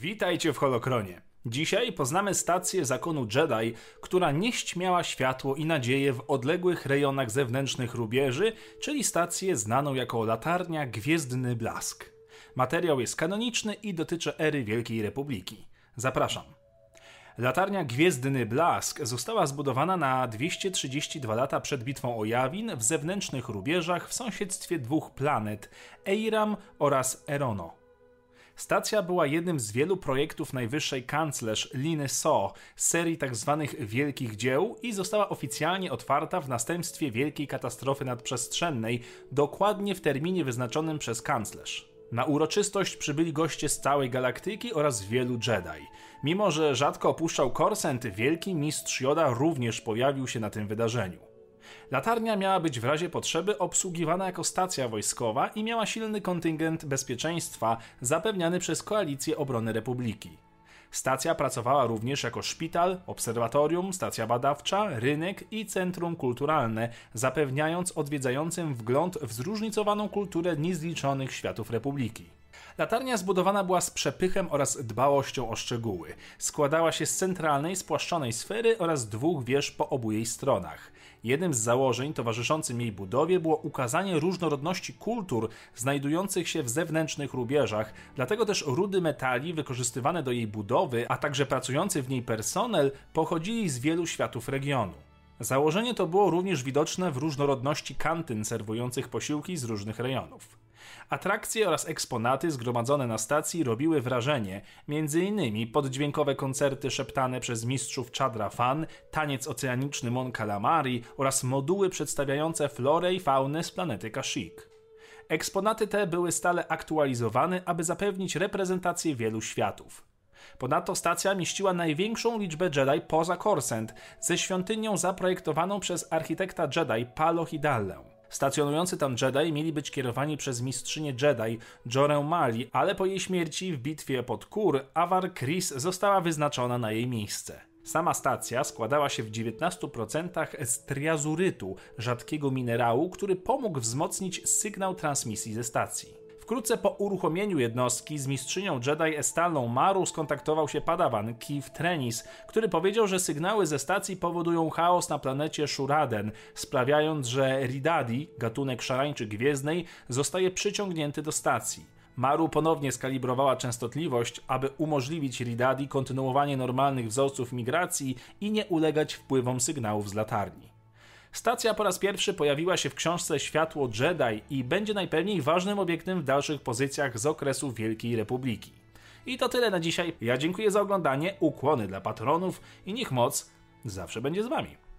Witajcie w Holokronie. Dzisiaj poznamy stację zakonu Jedi, która miała światło i nadzieję w odległych rejonach zewnętrznych rubieży, czyli stację znaną jako latarnia Gwiezdny Blask. Materiał jest kanoniczny i dotyczy ery Wielkiej Republiki. Zapraszam. Latarnia Gwiezdny Blask została zbudowana na 232 lata przed bitwą o Jawin w zewnętrznych rubieżach w sąsiedztwie dwóch planet Eiram oraz Erono. Stacja była jednym z wielu projektów najwyższej kanclerz Liny So serii tzw. Tak wielkich dzieł i została oficjalnie otwarta w następstwie wielkiej katastrofy nadprzestrzennej, dokładnie w terminie wyznaczonym przez kanclerz. Na uroczystość przybyli goście z całej galaktyki oraz wielu Jedi. Mimo, że rzadko opuszczał Korsent, wielki mistrz Yoda również pojawił się na tym wydarzeniu. Latarnia miała być w razie potrzeby obsługiwana jako stacja wojskowa i miała silny kontyngent bezpieczeństwa zapewniany przez Koalicję Obrony Republiki. Stacja pracowała również jako szpital, obserwatorium, stacja badawcza, rynek i centrum kulturalne, zapewniając odwiedzającym wgląd w zróżnicowaną kulturę niezliczonych światów Republiki. Latarnia zbudowana była z przepychem oraz dbałością o szczegóły. Składała się z centralnej, spłaszczonej sfery oraz dwóch wież po obu jej stronach. Jednym z założeń towarzyszącym jej budowie było ukazanie różnorodności kultur znajdujących się w zewnętrznych rubieżach, dlatego też rudy metali wykorzystywane do jej budowy, a także pracujący w niej personel pochodzili z wielu światów regionu. Założenie to było również widoczne w różnorodności kantyn serwujących posiłki z różnych rejonów. Atrakcje oraz eksponaty zgromadzone na stacji robiły wrażenie, m.in. poddźwiękowe koncerty szeptane przez mistrzów Chadra Fan, taniec oceaniczny Mon Calamari oraz moduły przedstawiające florę i faunę z planety Kashyyyk. Eksponaty te były stale aktualizowane, aby zapewnić reprezentację wielu światów. Ponadto stacja mieściła największą liczbę Jedi poza Korsent, ze świątynią zaprojektowaną przez architekta Jedi Palo Hidalę. Stacjonujący tam Jedi mieli być kierowani przez mistrzynię Jedi Jorę Mali, ale po jej śmierci w bitwie pod Kur Avar Kris została wyznaczona na jej miejsce. Sama stacja składała się w 19% z triazurytu, rzadkiego minerału, który pomógł wzmocnić sygnał transmisji ze stacji. Wkrótce po uruchomieniu jednostki z mistrzynią Jedi Estalną Maru skontaktował się padawan Keith Trenis, który powiedział, że sygnały ze stacji powodują chaos na planecie Shuraden, sprawiając, że Ridadi, gatunek szarańczy gwiezdnej, zostaje przyciągnięty do stacji. Maru ponownie skalibrowała częstotliwość, aby umożliwić Ridadi kontynuowanie normalnych wzorców migracji i nie ulegać wpływom sygnałów z latarni. Stacja po raz pierwszy pojawiła się w książce Światło Jedi i będzie najpewniej ważnym obiektem w dalszych pozycjach z okresu Wielkiej Republiki. I to tyle na dzisiaj. Ja dziękuję za oglądanie, ukłony dla patronów i niech moc zawsze będzie z wami.